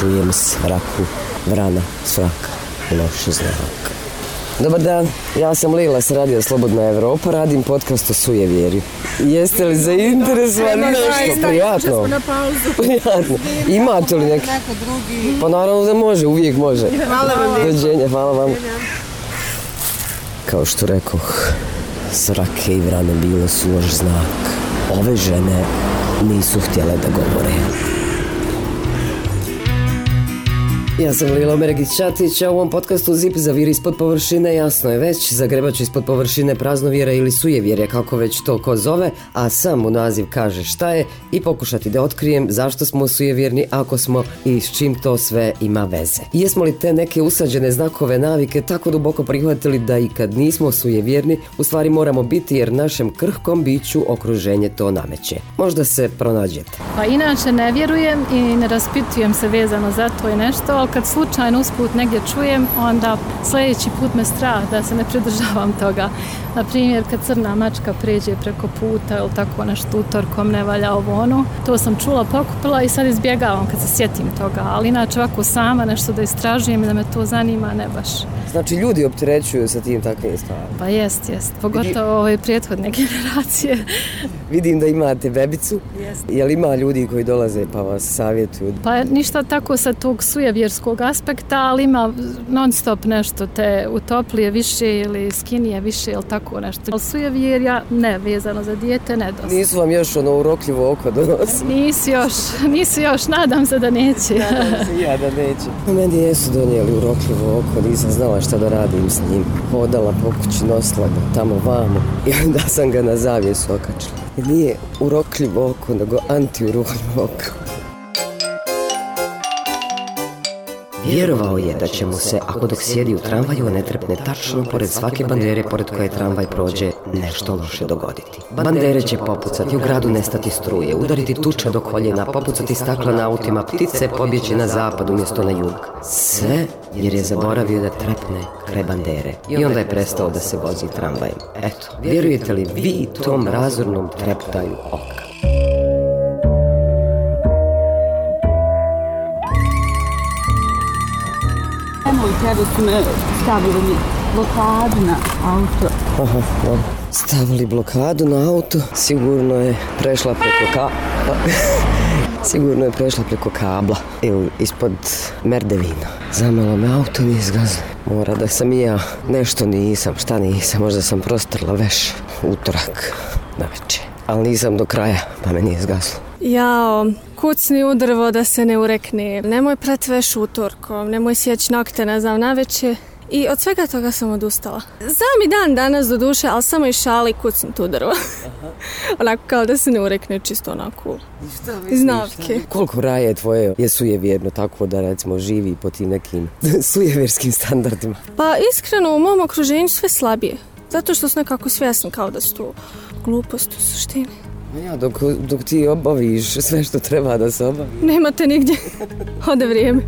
čujem svraku vrana, svrak, loši znak. Dobar dan, ja sam Lila s Radio Slobodna Evropa, radim podcast o sujevjeri. Jeste li zainteresovani nešto? Prijatno. Prijatno. Imate li neki? Pa naravno da može, uvijek može. Hvala vam. Dođenja, hvala vam. Kao što rekoh, srake i vrane bilo su loš znak. Ove žene nisu htjele da govore. Ja sam Lila Mergić-Čatić, a u ovom podcastu Zip zaviri ispod površine, jasno je već, zagrebač ispod površine praznovjera ili sujevjerja, kako već to ko zove, a sam u naziv kaže šta je i pokušati da otkrijem zašto smo sujevjerni ako smo i s čim to sve ima veze. Jesmo li te neke usađene znakove navike tako duboko prihvatili da i kad nismo sujevjerni, u stvari moramo biti jer našem krhkom biću okruženje to nameće. Možda se pronađete. Pa inače ne vjerujem i ne raspitujem se vezano za to i nešto, ali kad slučajno usput negdje čujem, onda sljedeći put me strah da se ne pridržavam toga. Na primjer, kad crna mačka pređe preko puta ili tako nešto utorkom ne valja ovo ono, to sam čula, pokupila i sad izbjegavam kad se sjetim toga, ali inače ovako sama nešto da istražujem i da me to zanima, ne baš. Znači ljudi opterećuju sa tim takvim stvarima. Pa jest, jest, pogotovo ove prethodne generacije. Vidim da imate bebicu. Jel ima ljudi koji dolaze pa vas savjetuju? Pa ništa tako sa tog sujevjerskog aspekta, ali ima non stop nešto te utoplije više ili skinije više ili tako nešto. Ali sujevjerja ne, vezano za dijete ne dosta. Nisu vam još ono urokljivo oko donosi? Nisu još, nisu još, nadam se da neće. Nadam se ja da neće. Meni jesu donijeli urokljivo oko, nisam znala šta da radim s njim. Hodala po kući, nosila ga tamo vamo i onda sam ga na zavjesu okačila. Nije urokljivo oko, nego antiurokljivo oko. Vjerovao je da će mu se, ako dok sjedi u tramvaju, ne trepne tačno pored svake bandere pored koje tramvaj prođe, nešto loše dogoditi. Bandere će popucati, u gradu nestati struje, udariti tuča do koljena, popucati stakla na autima, ptice pobjeći na zapad umjesto na jug. Sve jer je zaboravio da trepne kraj bandere. I onda je prestao da se vozi tramvajem. Eto, vjerujete li vi tom razornom treptaju oka? Nemoj, tebe su me stavili blokadu na auto. Aha, dobro. Stavili blokadu na auto, sigurno je prešla preko ka... sigurno je prešla preko kabla ili ispod merdevina. Zamelo me auto nije zgazno. Mora da sam i ja nešto nisam, šta nisam, možda sam prostrla veš utorak na večer. Ali nisam do kraja, pa me nije zgaslo. Jao, kucni u drvo da se ne urekne. Nemoj prat veš utorkom, nemoj sjeć nokte, ne znam, naveče. I od svega toga sam odustala. Znam i dan danas do duše, ali samo i šali kucni tu drvo. onako kao da se ne urekne čisto onako iz navke. Koliko raje tvoje je sujevjerno tako da recimo živi po tim nekim sujevjerskim standardima? Pa iskreno u mom okruženju sve slabije. Zato što su nekako svjesni kao da su to gluposti u suštini. Ja, dok, dok ti obaviš sve što treba da se obavi. Nemate nigdje. Ode vrijeme.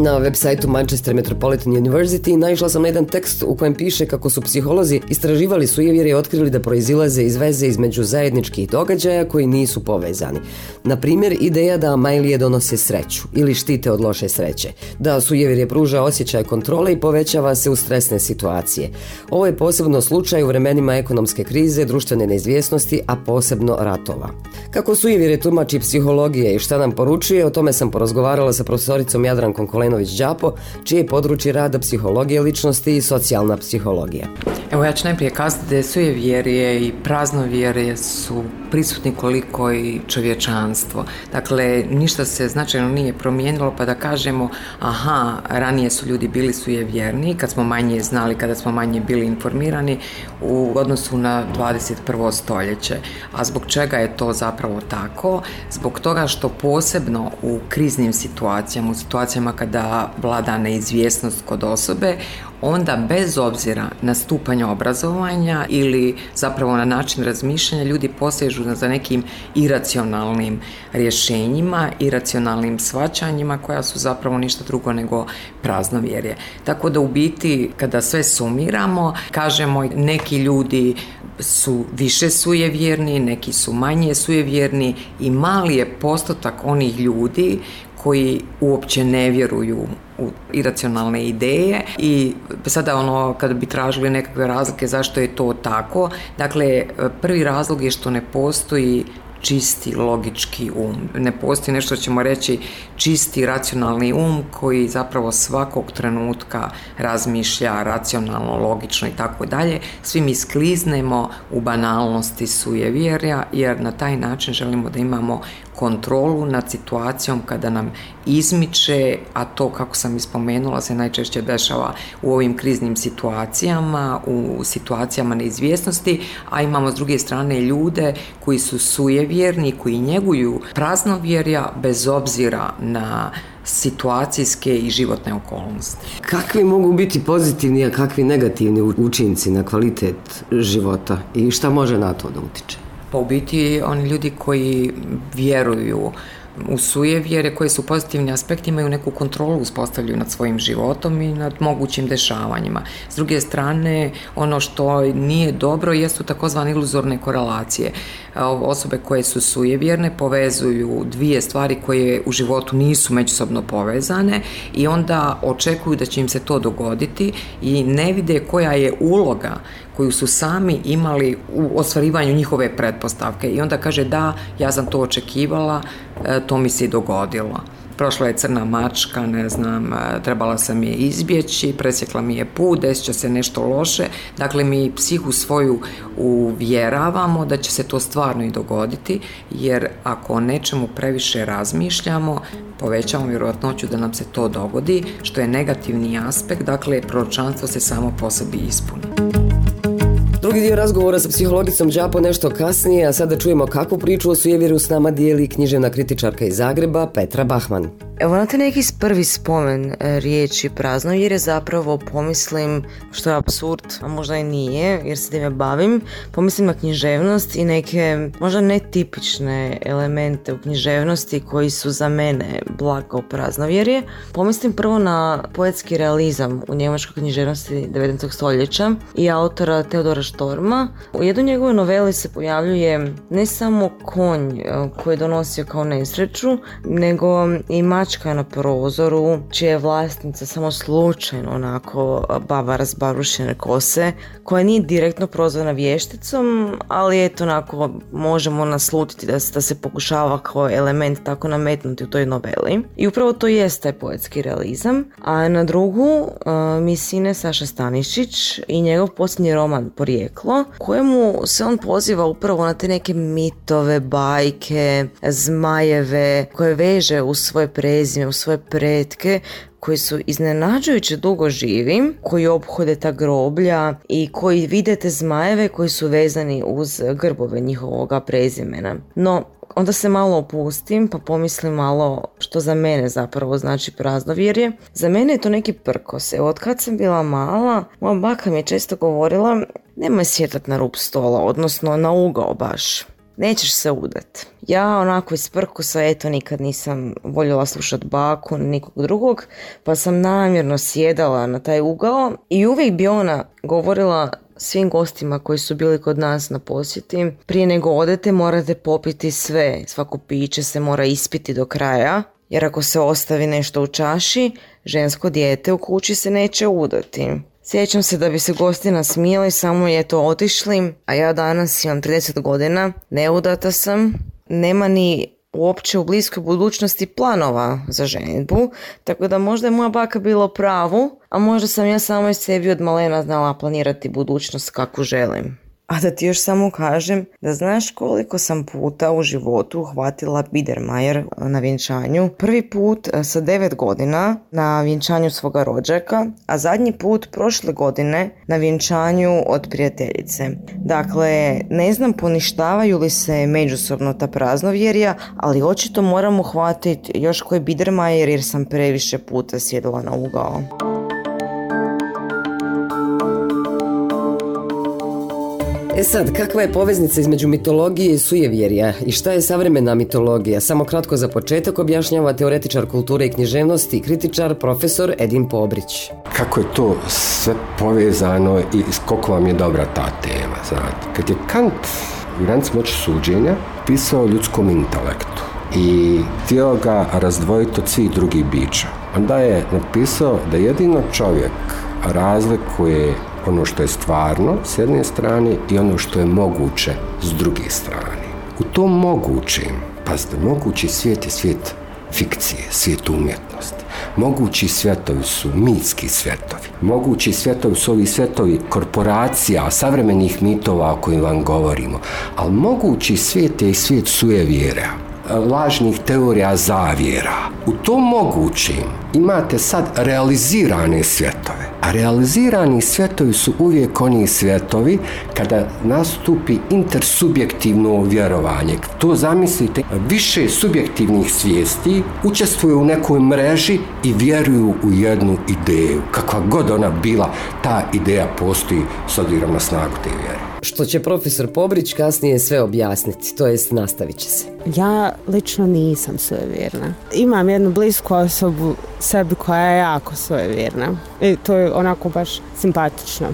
Na web sajtu Manchester Metropolitan University naišla sam na jedan tekst u kojem piše kako su psiholozi istraživali sujevjere i otkrili da proizilaze iz veze između zajedničkih događaja koji nisu povezani. Na primjer, ideja da Amajlije donose sreću ili štite od loše sreće, da sujevjerje pruža osjećaj kontrole i povećava se u stresne situacije. Ovo je posebno slučaj u vremenima ekonomske krize, društvene neizvjesnosti, a posebno ratova. Kako sujevjere tumači psihologije i šta nam poručuje, o tome sam porazgovarala sa profesoricom Jadrankom Kolenović-Đapo, čije je područje rada psihologije ličnosti i socijalna psihologija. Evo ja ću najprije kazati da je sujevjerje i praznovjerje su prisutni koliko i čovječanstvo. Dakle, ništa se značajno nije promijenilo pa da kažemo aha, ranije su ljudi bili sujevjerni kad smo manje znali, kada smo manje bili informirani u odnosu na 21. stoljeće. A zbog čega je to zapravo tako? Zbog toga što posebno u kriznim situacijama, u situacijama kada vlada neizvjesnost kod osobe, onda bez obzira na stupanje obrazovanja ili zapravo na način razmišljanja ljudi posežu za nekim iracionalnim rješenjima, iracionalnim svačanjima koja su zapravo ništa drugo nego praznovjerje. Tako da u biti kada sve sumiramo, kažemo neki ljudi su više sujevjerni, neki su manje sujevjerni i mali je postotak onih ljudi koji uopće ne vjeruju iracionalne ideje i sada ono kad bi tražili nekakve razlike zašto je to tako, dakle prvi razlog je što ne postoji čisti logički um. Ne postoji nešto ćemo reći čisti racionalni um koji zapravo svakog trenutka razmišlja racionalno, logično i tako dalje. Svi mi skliznemo u banalnosti sujevjerja jer na taj način želimo da imamo kontrolu nad situacijom kada nam izmiče, a to kako sam ispomenula se najčešće dešava u ovim kriznim situacijama, u situacijama neizvjesnosti, a imamo s druge strane ljude koji su sujevjerni, koji njeguju praznovjerja bez obzira na situacijske i životne okolnosti. Kakvi mogu biti pozitivni, a kakvi negativni učinci na kvalitet života i šta može na to da utiče? Pa u biti oni ljudi koji vjeruju u sujevjere koje su pozitivni aspekti imaju neku kontrolu uspostavljaju nad svojim životom i nad mogućim dešavanjima. S druge strane, ono što nije dobro jesu takozvane iluzorne korelacije. Osobe koje su sujevjerne povezuju dvije stvari koje u životu nisu međusobno povezane i onda očekuju da će im se to dogoditi i ne vide koja je uloga koju su sami imali u ostvarivanju njihove pretpostavke i onda kaže da, ja sam to očekivala, to mi se i dogodilo. Prošla je crna mačka, ne znam, e, trebala sam je izbjeći, presjekla mi je put, desit će se nešto loše. Dakle, mi psihu svoju uvjeravamo da će se to stvarno i dogoditi, jer ako o nečemu previše razmišljamo, povećamo vjerojatnoću da nam se to dogodi, što je negativni aspekt, dakle, proročanstvo se samo po sebi ispuni. Drugi dio razgovora sa psihologicom Đapo nešto kasnije, a sada čujemo kakvu priču o sujevjeru s nama dijeli književna kritičarka iz Zagreba Petra Bahman. Evo neki prvi spomen e, riječi prazno jer je zapravo pomislim što je absurd, a možda i nije jer se time bavim, pomislim na književnost i neke možda netipične elemente u književnosti koji su za mene blago praznovjerje. Pomislim prvo na poetski realizam u njemačkoj književnosti 19. stoljeća i autora Teodora Štorma. U jednoj njegovoj noveli se pojavljuje ne samo konj e, koji je donosio kao nesreću, nego i mačka na prozoru, čija je vlasnica samo slučajno onako baba razbarušene kose, koja nije direktno prozvana vješticom, ali eto onako možemo naslutiti da, da se pokušava kao element tako nametnuti u toj noveli. I upravo to jest taj poetski realizam. A na drugu mi sine Saša Stanišić i njegov posljednji roman Porijeklo, kojemu se on poziva upravo na te neke mitove, bajke, zmajeve, koje veže u svoje prezime, u svoje pretke, koji su iznenađujuće dugo živi, koji obhode ta groblja i koji videte zmajeve koji su vezani uz grbove njihovoga prezimena. No, onda se malo opustim pa pomislim malo što za mene zapravo znači praznovjerje. Za mene je to neki prkos. Evo, od kad sam bila mala, moja baka mi je često govorila nemoj sjetat na rub stola, odnosno na ugao baš nećeš se udat. Ja onako iz prkusa, eto, nikad nisam voljela slušat baku, nikog drugog, pa sam namjerno sjedala na taj ugao i uvijek bi ona govorila svim gostima koji su bili kod nas na posjeti, prije nego odete morate popiti sve, svako piće se mora ispiti do kraja, jer ako se ostavi nešto u čaši, žensko dijete u kući se neće udati. Sjećam se da bi se gosti nasmijali, samo je to otišli, a ja danas imam 30 godina, neudata sam, nema ni uopće u bliskoj budućnosti planova za ženitbu, tako da možda je moja baka bila pravu, a možda sam ja samo i sebi od malena znala planirati budućnost kako želim. A da ti još samo kažem da znaš koliko sam puta u životu uhvatila Biedermajer na vjenčanju. Prvi put e, sa devet godina na vjenčanju svoga rođaka, a zadnji put prošle godine na vjenčanju od prijateljice. Dakle, ne znam poništavaju li se međusobno ta praznovjerja, ali očito moram uhvatiti još koji Biedermajer jer sam previše puta sjedila na ugao. E sad, kakva je poveznica između mitologije i sujevjerja i šta je savremena mitologija? Samo kratko za početak objašnjava teoretičar kulture i književnosti kritičar profesor Edin Pobrić. Kako je to sve povezano i koliko vam je dobra ta tema, znate. Kad je Kant u moći suđenja pisao o ljudskom intelektu i htio ga razdvojiti od svih drugih bića, onda je napisao da jedino čovjek razlikuje ono što je stvarno s jedne strane i ono što je moguće s druge strane. U tom mogućem, pazite, mogući svijet je svijet fikcije, svijet umjetnosti. Mogući svjetovi su mitski svjetovi. Mogući svjetovi su ovi svjetovi korporacija, savremenih mitova o kojim vam govorimo. Ali mogući svijet je i svijet sujevjera lažnih teorija zavjera. U tom mogućim imate sad realizirane svjetove. A realizirani svjetovi su uvijek oni svjetovi kada nastupi intersubjektivno vjerovanje. To zamislite, više subjektivnih svijesti učestvuju u nekoj mreži i vjeruju u jednu ideju. Kakva god ona bila, ta ideja postoji s obzirom na snagu te vjere što će profesor Pobrić kasnije sve objasniti, to jest nastavit će se. Ja lično nisam svojevjerna. Imam jednu blisku osobu sebi koja je jako vjerna. I to je onako baš simpatično.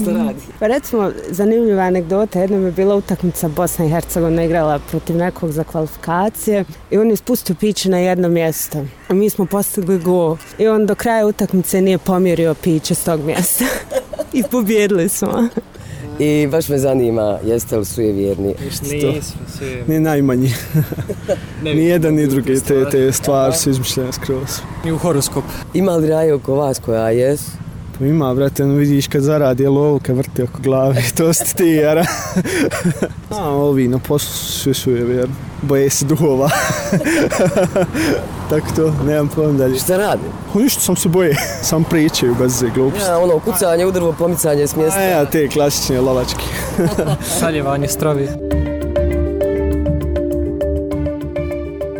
što radi? Pa recimo, zanimljiva anegdota, jednom je bila utakmica Bosna i Hercegovina igrala protiv nekog za kvalifikacije i on je spustio piće na jedno mjesto. A mi smo postigli gol. I on do kraja utakmice nije pomjerio piće s tog mjesta. I pobjedili smo. I baš me zanima, jeste li sujevjerni? Nismo sujevjerni. Ni najmanji. ni jedan ni drugi, te, te stvari su izmišljene skroz. I u horoskop. Ima li raje oko vas koja jesu? Pa ima, brate, ono vidiš kad zaradi lovu, kad vrti oko glave, to ste ti, jara. A, ovi na poslu su je vjerni. Boje se duhova. Tako to, nemam problem dalje. Šta radi? O, ništa, sam se boje. Sam pričaju bez gluposti. Ja, ono, kucanje, udrvo, pomicanje s mjesta. A ja, te klasične lovačke. Saljevanje strovi.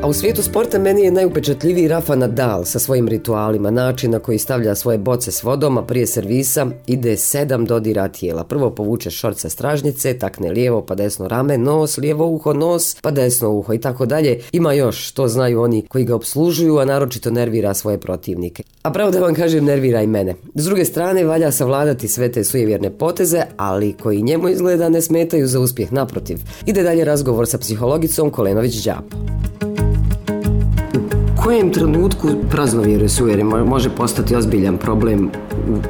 A u svijetu sporta meni je najupečatljiviji Rafa Nadal sa svojim ritualima, način na koji stavlja svoje boce s vodom, a prije servisa ide sedam dodira tijela. Prvo povuče šort sa stražnjice, takne lijevo pa desno rame, nos, lijevo uho, nos, pa desno uho i tako dalje. Ima još, to znaju oni koji ga obslužuju, a naročito nervira svoje protivnike. A pravo da vam kažem, nervira i mene. S druge strane, valja savladati sve te sujevjerne poteze, ali koji njemu izgleda ne smetaju za uspjeh naprotiv. Ide dalje razgovor sa psihologicom Kolenović Đapo kojem trenutku praznovjere sujere može postati ozbiljan problem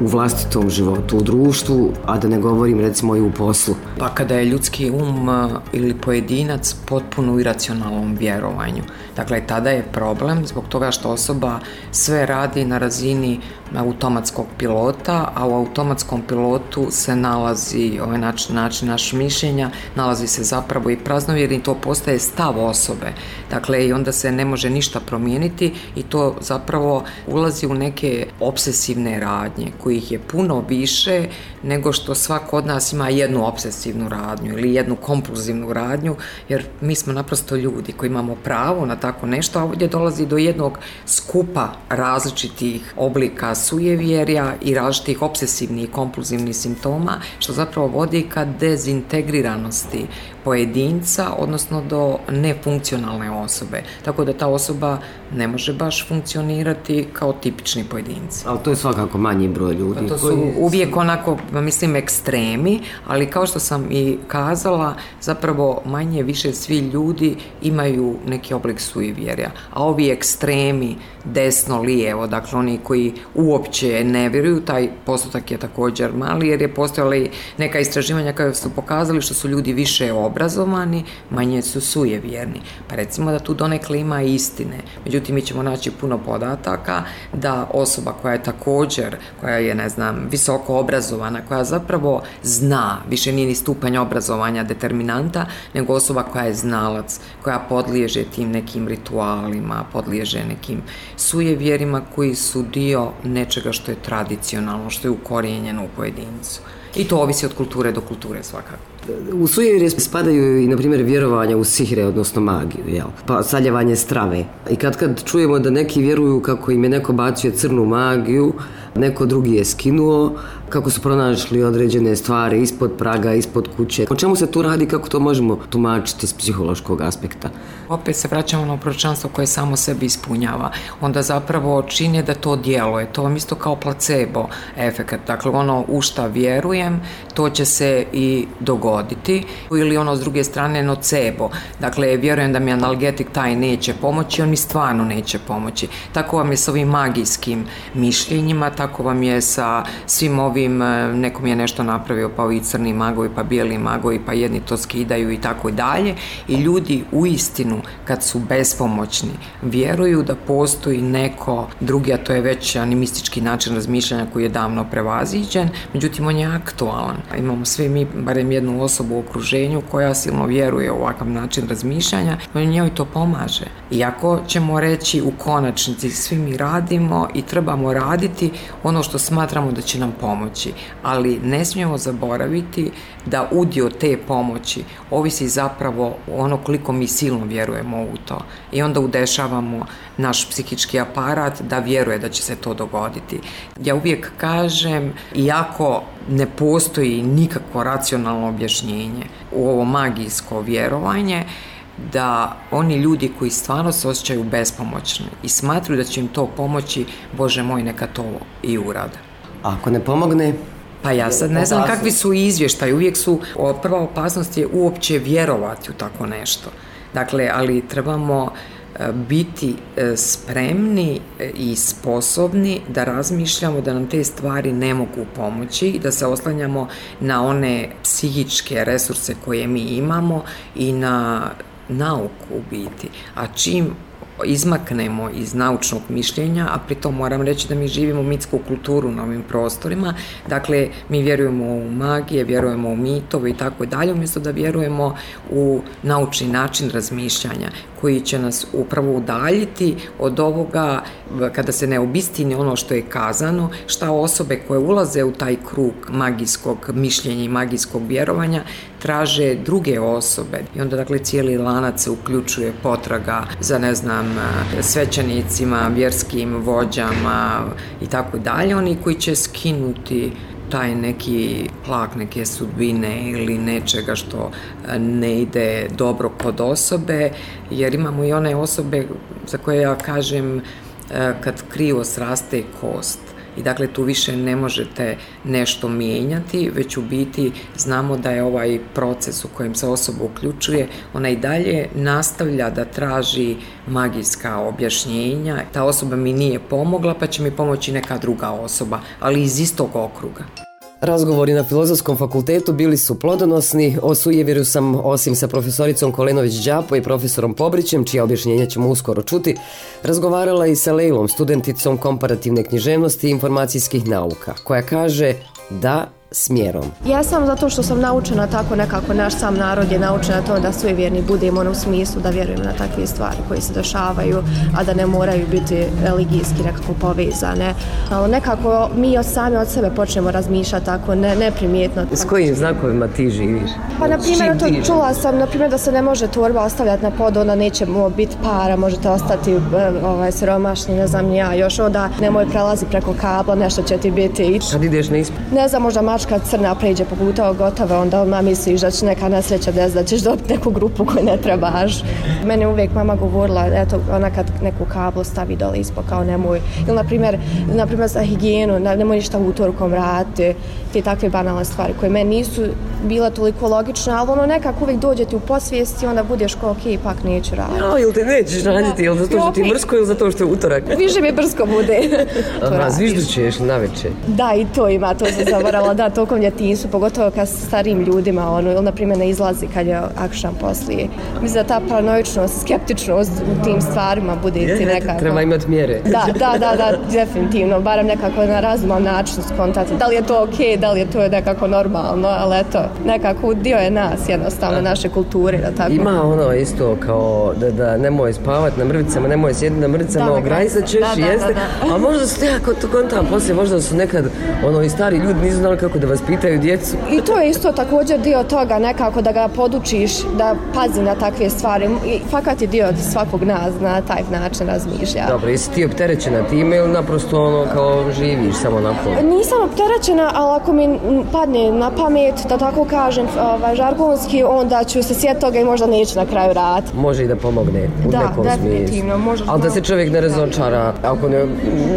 u, vlastitom životu, u društvu, a da ne govorim recimo i u poslu? Pa kada je ljudski um ili pojedinac potpuno u iracionalnom vjerovanju. Dakle, tada je problem zbog toga što osoba sve radi na razini automatskog pilota, a u automatskom pilotu se nalazi ovaj način, način naš mišljenja, nalazi se zapravo i praznovjer i to postaje stav osobe. Dakle, i onda se ne može ništa promijeniti i to zapravo ulazi u neke obsesivne radnje, kojih je puno više nego što svako od nas ima jednu obsesivnu radnju ili jednu kompulzivnu radnju, jer mi smo naprosto ljudi koji imamo pravo na tako nešto, a ovdje dolazi do jednog skupa različitih oblika sujevjerja i različitih obsesivnih i kompulzivnih simptoma, što zapravo vodi ka dezintegriranosti pojedinca, odnosno do nefunkcionalne osobe. Tako da ta osoba ne može baš funkcionirati kao tipični pojedinci. Ali to je svakako manji broj ljudi. Pa to su uvijek onako, mislim, ekstremi, ali kao što sam i kazala, zapravo manje više svi ljudi imaju neki oblik sujevjerja. A ovi ekstremi, desno, lijevo, dakle oni koji uopće ne vjeruju, taj postotak je također mali jer je postojala i neka istraživanja koja su pokazali što su ljudi više obrazovani, manje su sujevjerni. Pa recimo da tu donekle ima istine. Međutim, mi ćemo naći puno podataka da osoba koja je također, koja je, ne znam, visoko obrazovana, koja zapravo zna, više nije ni stupanj obrazovanja determinanta, nego osoba koja je znalac, koja podliježe tim nekim ritualima, podliježe nekim sujevjerima koji su dio nečega što je tradicionalno, što je ukorijenjeno u pojedincu. I to ovisi od kulture do kulture svakako. U sujevjerje spadaju i, na primjer, vjerovanja u sihre, odnosno magiju, jel? Pa saljevanje strave. I kad kad čujemo da neki vjeruju kako im je neko bacio crnu magiju, neko drugi je skinuo, kako su pronašli određene stvari ispod praga, ispod kuće. O čemu se tu radi, kako to možemo tumačiti s psihološkog aspekta? Opet se vraćamo na proročanstvo koje samo sebi ispunjava. Onda zapravo čini da to djeluje. To vam isto kao placebo efekat. Dakle, ono u šta vjerujem, to će se i dogoditi. Ili ono s druge strane nocebo. Dakle, vjerujem da mi analgetik taj neće pomoći, on mi stvarno neće pomoći. Tako vam je s ovim magijskim mišljenjima, tako vam je sa svim ovim, e, nekom je nešto napravio, pa ovi crni magovi, pa bijeli magovi, pa jedni to skidaju i tako dalje. I ljudi u istinu, kad su bespomoćni, vjeruju da postoji neko drugi, a to je već animistički način razmišljanja koji je davno prevaziđen, međutim on je aktualan. Imamo svi mi barem jednu osobu u okruženju koja silno vjeruje u ovakav način razmišljanja, i njoj to pomaže. Iako ćemo reći u konačnici svi mi radimo i trebamo raditi ono što smatramo da će nam pomoći, ali ne smijemo zaboraviti da udio te pomoći ovisi zapravo ono koliko mi silno vjerujemo u to i onda udešavamo naš psihički aparat da vjeruje da će se to dogoditi. Ja uvijek kažem, iako ne postoji nikakvo racionalno objašnjenje u ovo magijsko vjerovanje, da oni ljudi koji stvarno se osjećaju bespomoćni i smatruju da će im to pomoći, Bože moj, neka to i urade. Ako ne pomogne, pa ja sad ne znam kakvi su izvještaji, uvijek su, prva opasnost je uopće vjerovati u tako nešto. Dakle, ali trebamo e, biti e, spremni e, i sposobni da razmišljamo da nam te stvari ne mogu pomoći i da se oslanjamo na one psihičke resurse koje mi imamo i na nauku u biti. A čim izmaknemo iz naučnog mišljenja, a pritom moram reći da mi živimo mitsku kulturu na ovim prostorima, dakle mi vjerujemo u magije, vjerujemo u mitove i tako dalje, umjesto da vjerujemo u naučni način razmišljanja koji će nas upravo udaljiti od ovoga kada se ne obistini ono što je kazano, šta osobe koje ulaze u taj krug magijskog mišljenja i magijskog vjerovanja traže druge osobe. I onda dakle cijeli lanac se uključuje potraga za ne znam svećenicima, vjerskim vođama i tako dalje, oni koji će skinuti taj neki plak neke sudbine ili nečega što ne ide dobro kod osobe, jer imamo i one osobe za koje ja kažem kad krivo sraste kost i dakle tu više ne možete nešto mijenjati, već u biti znamo da je ovaj proces u kojem se osoba uključuje, ona i dalje nastavlja da traži magijska objašnjenja. Ta osoba mi nije pomogla, pa će mi pomoći neka druga osoba, ali iz istog okruga. Razgovori na Filozofskom fakultetu bili su plodonosni. O sujevjeru sam, osim sa profesoricom Kolenović Đapo i profesorom Pobrićem, čija objašnjenja ćemo uskoro čuti, razgovarala i sa Lejlom, studenticom komparativne književnosti i informacijskih nauka, koja kaže da smjerom? Ja sam zato što sam naučena tako nekako, naš sam narod je naučen na to da svi vjerni budemo u smislu da vjerujemo na takve stvari koje se dešavaju, a da ne moraju biti religijski nekako povezane. Ali nekako mi od sami od sebe počnemo razmišljati tako ne, neprimjetno. S kojim znakovima ti živiš? Pa na primjer, to čula sam na primjer da se ne može torba ostavljati na pod, onda neće biti para, možete ostati e, ovaj, siromašni, ne znam ja, još onda nemoj prelazi preko kabla, nešto će ti biti. Kad ideš na Ne znam, možda kad crna pređe po puta gotova, onda odmah misliš da će neka nesreća des, da ćeš dobiti neku grupu koju ne trebaš. Mene uvijek mama govorila, eto, ona kad neku kablu stavi dole ispod, kao nemoj. Ili, na primjer, na primjer za higijenu, nemoj ništa utorkom raditi, te takve banalne stvari koje meni nisu bila toliko logične, ali ono nekako uvijek dođe ti u posvijesti, onda budeš kao, ok, ipak neću raditi. Ja, ili te nećeš raditi, ili zato što ti je mrsko ili zato što je utorak? Više mi brsko bude. Aha, zviždućeš na večer. Da, i to ima, to sam zavarala, da, tokom djetinjstvu, pogotovo kad starijim ljudima, ono, ili na primjer ne izlazi kad je akšan poslije. Mislim da ta paranoičnost, skeptičnost u tim stvarima bude ti nekako. Treba imati mjere. Da, da, da, da, definitivno, barem nekako na razuman način skontati. Da li je to ok, da li je to nekako normalno, ali eto, nekako dio je nas jednostavno, naše kulture, da tako. Ima ono isto kao da, da nemoj spavati na mrvicama, nemoj sjediti na mrvicama, ograjsat ćeš, jeste. A možda su to kontam poslije, možda su nekad ono i stari ljudi nisu znali kako kako da vaspitaju djecu. I to je isto također dio toga nekako da ga podučiš da pazi na takve stvari. I fakat je dio svakog nas na taj način razmišlja. Dobro, jesi ti opterećena time ili naprosto ono kao živiš samo onako? Nisam opterećena, ali ako mi padne na pamet, da tako kažem, ovaj, žargonski, onda ću se sjetiti toga i možda neću na kraju rad. Može i da pomogne u Da, nekom definitivno, smislu. Ali da se čovjek ne razočara ako ne,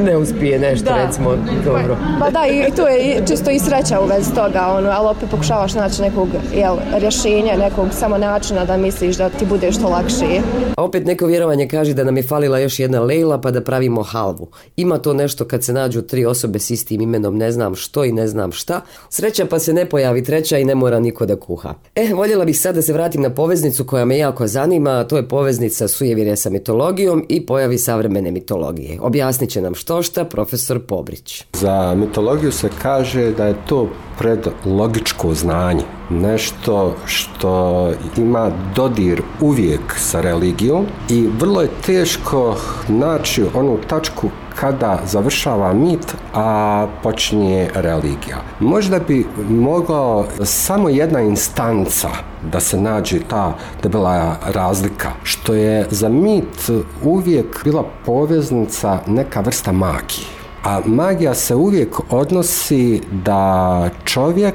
ne uspije nešto, Da. recimo, dobro. Pa da, i tu je čisto i sreća u vezi toga, ono, ali opet pokušavaš naći nekog jel, rješenja, nekog samo načina da misliš da ti bude što lakše. A opet neko vjerovanje kaže da nam je falila još jedna Lejla pa da pravimo halvu. Ima to nešto kad se nađu tri osobe s istim imenom ne znam što i ne znam šta. Sreća pa se ne pojavi treća i ne mora niko da kuha. E, voljela bih sad da se vratim na poveznicu koja me jako zanima, a to je poveznica sujevjerja sa mitologijom i pojavi savremene mitologije. Objasnit će nam što šta profesor Pobrić. Za mitologiju se kaže da je to predlogičko znanje. Nešto što ima dodir uvijek sa religijom i vrlo je teško naći onu tačku kada završava mit, a počinje religija. Možda bi mogao samo jedna instanca da se nađe ta debela razlika, što je za mit uvijek bila poveznica neka vrsta magije. A magija se uvijek odnosi da čovjek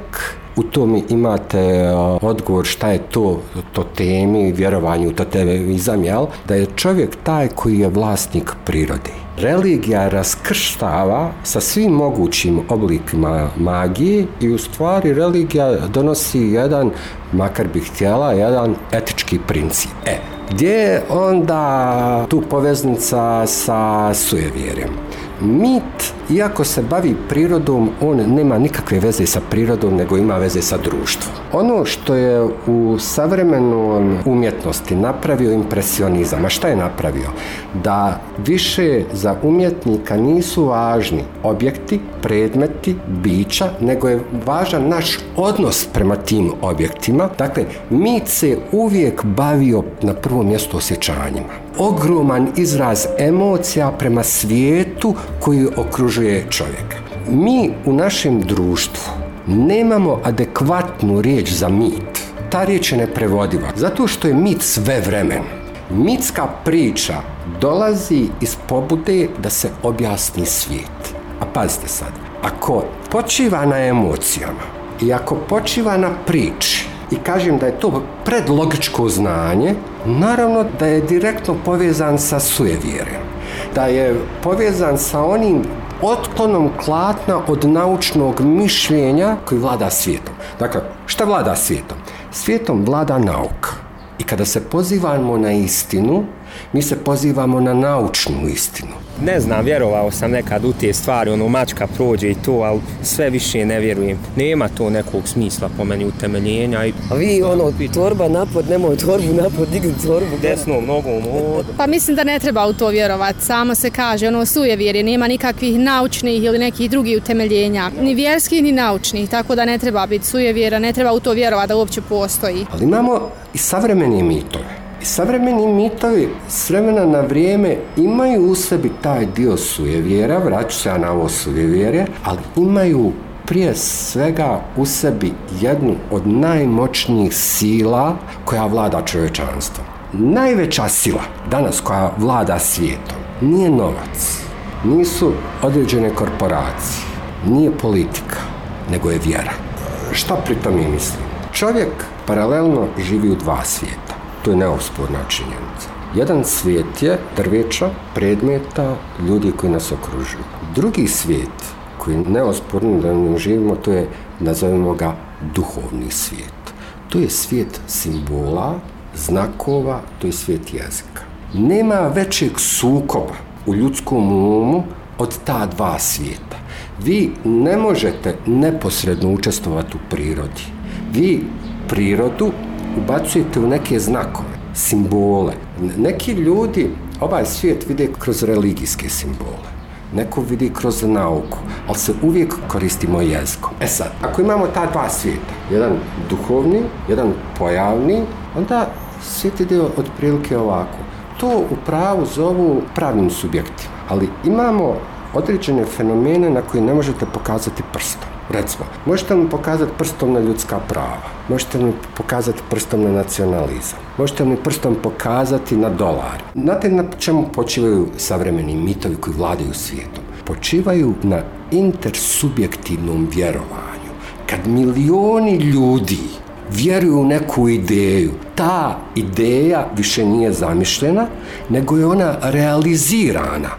u tom imate o, odgovor šta je to, to temi, vjerovanje u totemizam, jel? Da je čovjek taj koji je vlasnik prirode. Religija raskrštava sa svim mogućim oblikima magije i u stvari religija donosi jedan, makar bi htjela, jedan etički princip. E, gdje je onda tu poveznica sa sujevjerjem? Mit, iako se bavi prirodom, on nema nikakve veze sa prirodom, nego ima veze sa društvom. Ono što je u savremenoj umjetnosti napravio impresionizam, a šta je napravio? Da više za umjetnika nisu važni objekti, predmeti, bića, nego je važan naš odnos prema tim objektima. Dakle, mit se uvijek bavio na prvom mjestu osjećanjima. Ogroman izraz emocija prema svijetu koji okružuje čovjeka. Mi u našem društvu nemamo adekvatnu riječ za mit. Ta riječ je neprevodiva, zato što je mit sve vremen. Mitska priča dolazi iz pobude da se objasni svijet. A pazite sad, ako počiva na emocijama i ako počiva na priči i kažem da je to predlogičko znanje, naravno da je direktno povezan sa sujevjerjem. Da je povezan sa onim otklonom klatna od naučnog mišljenja koji vlada svijetom. Dakle, šta vlada svijetom? Svijetom vlada nauka. I kada se pozivamo na istinu, mi se pozivamo na naučnu istinu. Ne znam, vjerovao sam nekad u te stvari, ono mačka prođe i to, ali sve više ne vjerujem. Nema to nekog smisla po meni utemeljenja i A vi ono, torba napod, nemoj torbu napod, digni torbu. desnom nogom od. Pa mislim da ne treba u to vjerovati. Samo se kaže, ono sujevjerje, nema nikakvih naučnih ili nekih drugih utemeljenja. Ni vjerskih, ni naučnih, tako da ne treba biti sujevjera, ne treba u to vjerovati da uopće postoji. Ali imamo i savremene mitove. Savremeni mitovi s vremena na vrijeme imaju u sebi taj dio sujevjera, vraću se na ovo sujevjerje, ali imaju prije svega u sebi jednu od najmoćnijih sila koja vlada čovječanstvom. Najveća sila danas koja vlada svijetom nije novac, nisu određene korporacije, nije politika, nego je vjera. Šta pri tome mislim? Čovjek paralelno živi u dva svijeta. To je neosporna činjenica. Jedan svijet je drveća, predmeta, ljudi koji nas okružuju. Drugi svijet koji je neosporno da mi živimo, to je, nazovimo ga, duhovni svijet. To je svijet simbola, znakova, to je svijet jezika. Nema većeg sukoba u ljudskom umu od ta dva svijeta. Vi ne možete neposredno učestvovati u prirodi. Vi prirodu ubacujete u neke znakove, simbole. Neki ljudi ovaj svijet vide kroz religijske simbole. Neko vidi kroz nauku, ali se uvijek koristimo jezikom. E sad, ako imamo ta dva svijeta, jedan duhovni, jedan pojavni, onda svijet ide otprilike ovako. To u pravu zovu pravnim subjektima, ali imamo određene fenomene na koje ne možete pokazati prstom. Recimo, možete li pokazati prstom na ljudska prava? Možete li pokazati prstom na nacionalizam? Možete li prstom pokazati na dolar? Znate na čemu počivaju savremeni mitovi koji vladaju svijetom? Počivaju na intersubjektivnom vjerovanju. Kad milioni ljudi vjeruju u neku ideju, ta ideja više nije zamišljena, nego je ona realizirana.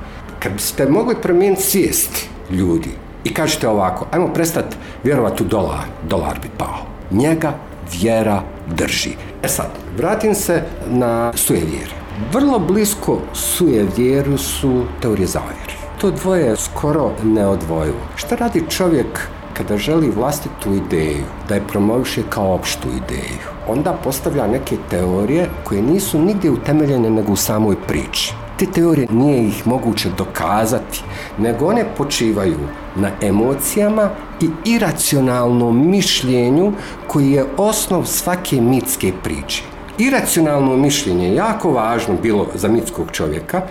Kad biste mogli promijeniti svijest ljudi i kažete ovako, ajmo prestati vjerovati u dolar, dolar bi pao. Njega vjera drži. E sad, vratim se na sujevjer. Vrlo blisko sujevjeru su teorije zavjeri. To dvoje je skoro neodvojivo. Šta radi čovjek kada želi vlastitu ideju, da je promoviše kao opštu ideju, onda postavlja neke teorije koje nisu nigdje utemeljene nego u samoj priči. Te teorije nije ih moguće dokazati, nego one počivaju na emocijama i iracionalnom mišljenju koji je osnov svake mitske priče. Iracionalno mišljenje je jako važno bilo za mitskog čovjeka.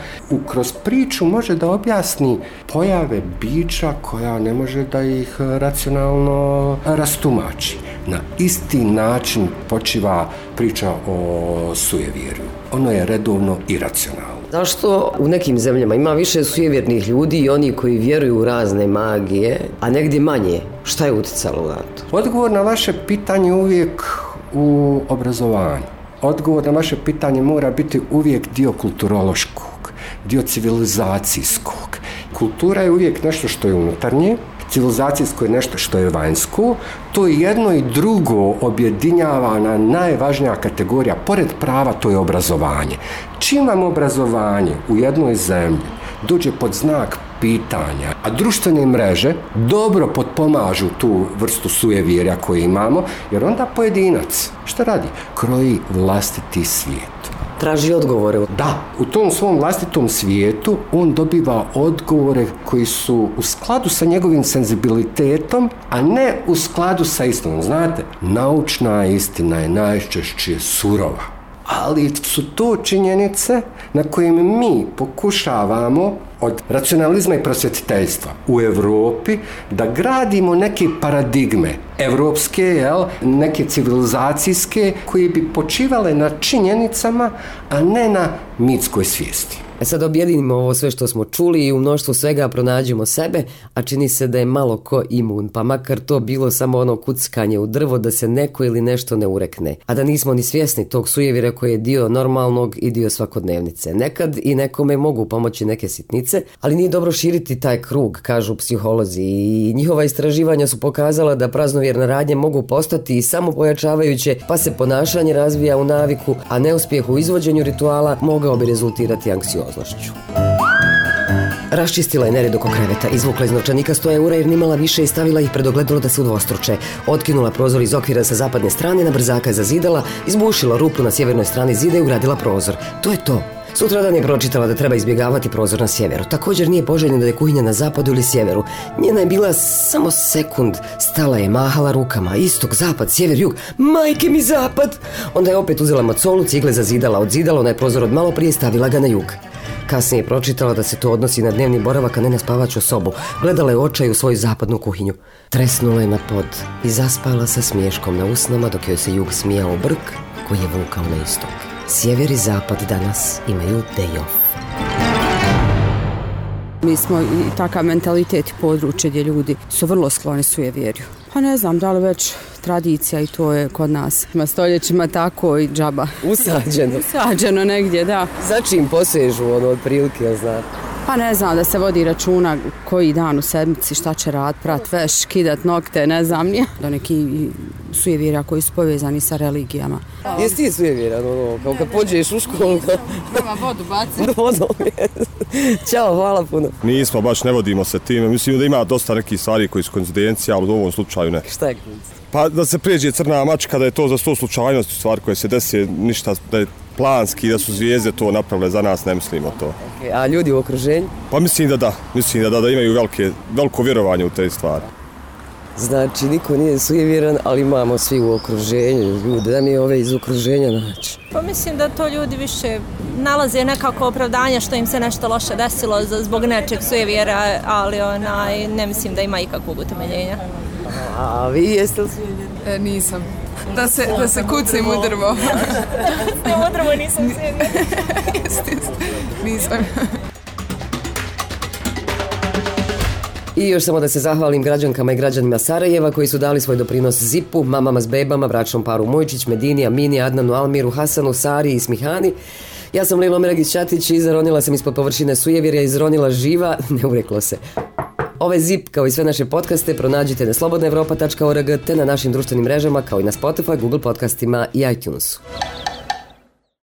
Kroz priču može da objasni pojave bića koja ne može da ih racionalno rastumači. Na isti način počiva priča o sujevjerju. Ono je redovno iracionalno. Zašto u nekim zemljama ima više sujevjernih ljudi i oni koji vjeruju u razne magije, a negdje manje? Šta je utjecalo na to? Odgovor na vaše pitanje uvijek u obrazovanju. Odgovor na vaše pitanje mora biti uvijek dio kulturološkog, dio civilizacijskog. Kultura je uvijek nešto što je unutarnje, civilizacijsko je nešto što je vanjsko, to jedno i drugo objedinjava na najvažnija kategorija, pored prava, to je obrazovanje. Čim vam obrazovanje u jednoj zemlji dođe pod znak pitanja, a društvene mreže dobro potpomažu tu vrstu sujevjerja koje imamo, jer onda pojedinac, šta radi? Kroji vlastiti svijet traži odgovore. Da, u tom svom vlastitom svijetu on dobiva odgovore koji su u skladu sa njegovim senzibilitetom, a ne u skladu sa istinom. Znate, naučna istina je najčešće surova ali su to činjenice na kojim mi pokušavamo od racionalizma i prosvjetiteljstva u Europi da gradimo neke paradigme evropske, jel, neke civilizacijske koje bi počivale na činjenicama, a ne na mitskoj svijesti. E sad objedinimo ovo sve što smo čuli i u mnoštvu svega pronađemo sebe, a čini se da je malo ko imun, pa makar to bilo samo ono kuckanje u drvo da se neko ili nešto ne urekne, a da nismo ni svjesni tog sujevira koji je dio normalnog i dio svakodnevnice. Nekad i nekome mogu pomoći neke sitnice, ali nije dobro širiti taj krug, kažu psiholozi. I njihova istraživanja su pokazala da praznovjerne radnje mogu postati i samo pojačavajuće, pa se ponašanje razvija u naviku, a neuspjeh u izvođenju rituala mogao bi rezultirati anksiozno nervoznošću. Raščistila je nered oko kreveta, izvukla iz novčanika 100 eura jer nimala više i stavila ih pred ogledalo da se udvostruče. Otkinula prozor iz okvira sa zapadne strane, na brzaka je zazidala, izbušila rupu na sjevernoj strani zida i ugradila prozor. To je to. Sutradan je pročitala da treba izbjegavati prozor na sjeveru. Također nije poželjno da je kuhinja na zapadu ili sjeveru. Njena je bila samo sekund. Stala je, mahala rukama. Istok, zapad, sjever, jug. Majke mi zapad! Onda je opet uzela macolu, cigle zazidala, odzidala onaj prozor od malo prije stavila ga na jug. Kasnije je pročitala da se to odnosi na dnevni boravak, a ne na spavaću sobu. Gledala je očaj u svoju zapadnu kuhinju. Tresnula je na pod i zaspala sa smješkom na usnama dok joj se jug smijao brk koji je vukao na istok. Sjever i zapad danas imaju day off. Mi smo i takav mentalitet područje gdje ljudi su vrlo skloni sujevjerju. Pa ne znam da li već tradicija i to je kod nas. Ima stoljećima tako i džaba. Usađeno. Usađeno negdje, da. Za čim posežu ono otprilike, znate? Pa ne znam da se vodi računa koji dan u sedmici šta će rad, prat veš, kidat nokte, ne znam nije. Do neki sujevira koji su povezani sa religijama. Jesi ti sujevjeran, ono, kao kad pođeš u školu? Nema vodu baci. Vodu, Ćao, hvala puno. Nismo, baš ne vodimo se time. Mislim da ima dosta nekih stvari koji su koincidencija, ali u ovom slučaju ne. Šta je Pa da se pređe crna mačka, da je to za sto slučajnosti stvar koje se desi, ništa, da je planski, da su zvijezde to napravile za nas, ne mislimo to. Okay, a ljudi u okruženju? Pa mislim da da, mislim da da, da imaju velike, veliko vjerovanje u te stvari. Znači, niko nije sujevjeran, ali imamo svi u okruženju ljude, da mi ove iz okruženja naći. Pa mislim da to ljudi više nalaze nekako opravdanje što im se nešto loše desilo zbog nečeg sujevjera, ali onaj, ne mislim da ima ikakvog utemeljenja. A vi jeste li? E, nisam. Da se, da se kucim u drvo. U drvo nisam sjedila. Nisam. I još samo da se zahvalim građankama i građanima Sarajeva koji su dali svoj doprinos Zipu, mamama s bebama, bračnom paru Mojčić, Medini, Amini, Adnanu, Almiru, Hasanu, Sari i Smihani. Ja sam Lilo Meragić Čatić i zaronila sam ispod površine sujevjerja, izronila živa, ne ureklo se. Ovaj zip kao i sve naše podcaste pronađite na slobodnaevropa.org te na našim društvenim mrežama kao i na Spotify, Google podcastima i iTunesu.